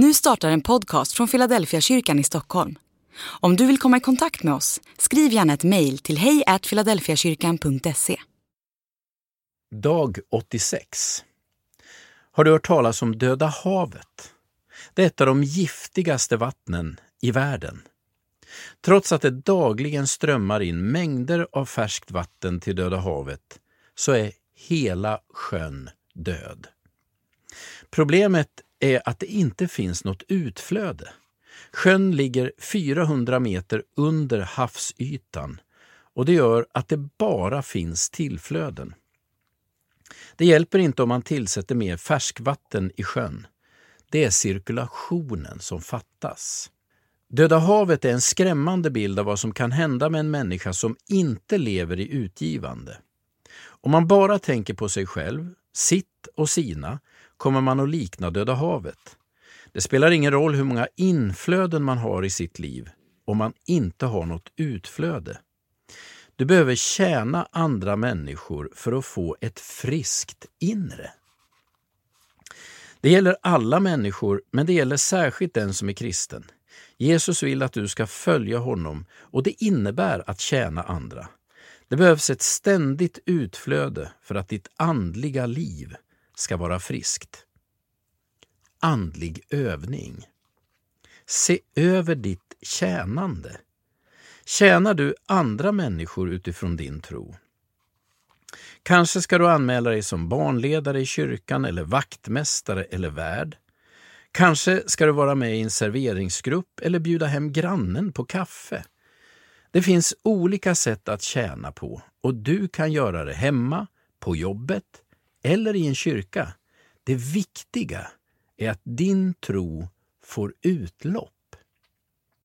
Nu startar en podcast från Philadelphia kyrkan i Stockholm. Om du vill komma i kontakt med oss, skriv gärna ett mejl till hejfiladelfiakyrkan.se. Dag 86. Har du hört talas om Döda havet? Det är ett av de giftigaste vattnen i världen. Trots att det dagligen strömmar in mängder av färskt vatten till Döda havet så är hela sjön död. Problemet är att det inte finns något utflöde. Sjön ligger 400 meter under havsytan och det gör att det bara finns tillflöden. Det hjälper inte om man tillsätter mer färskvatten i sjön. Det är cirkulationen som fattas. Döda havet är en skrämmande bild av vad som kan hända med en människa som inte lever i utgivande. Om man bara tänker på sig själv, sitt och sina, kommer man att likna Döda havet. Det spelar ingen roll hur många inflöden man har i sitt liv om man inte har något utflöde. Du behöver tjäna andra människor för att få ett friskt inre. Det gäller alla människor, men det gäller särskilt den som är kristen. Jesus vill att du ska följa honom och det innebär att tjäna andra. Det behövs ett ständigt utflöde för att ditt andliga liv ska vara friskt. Andlig övning. Se över ditt tjänande. Tjänar du andra människor utifrån din tro? Kanske ska du anmäla dig som barnledare i kyrkan eller vaktmästare eller värd. Kanske ska du vara med i en serveringsgrupp eller bjuda hem grannen på kaffe. Det finns olika sätt att tjäna på och du kan göra det hemma, på jobbet eller i en kyrka. Det viktiga är att din tro får utlopp.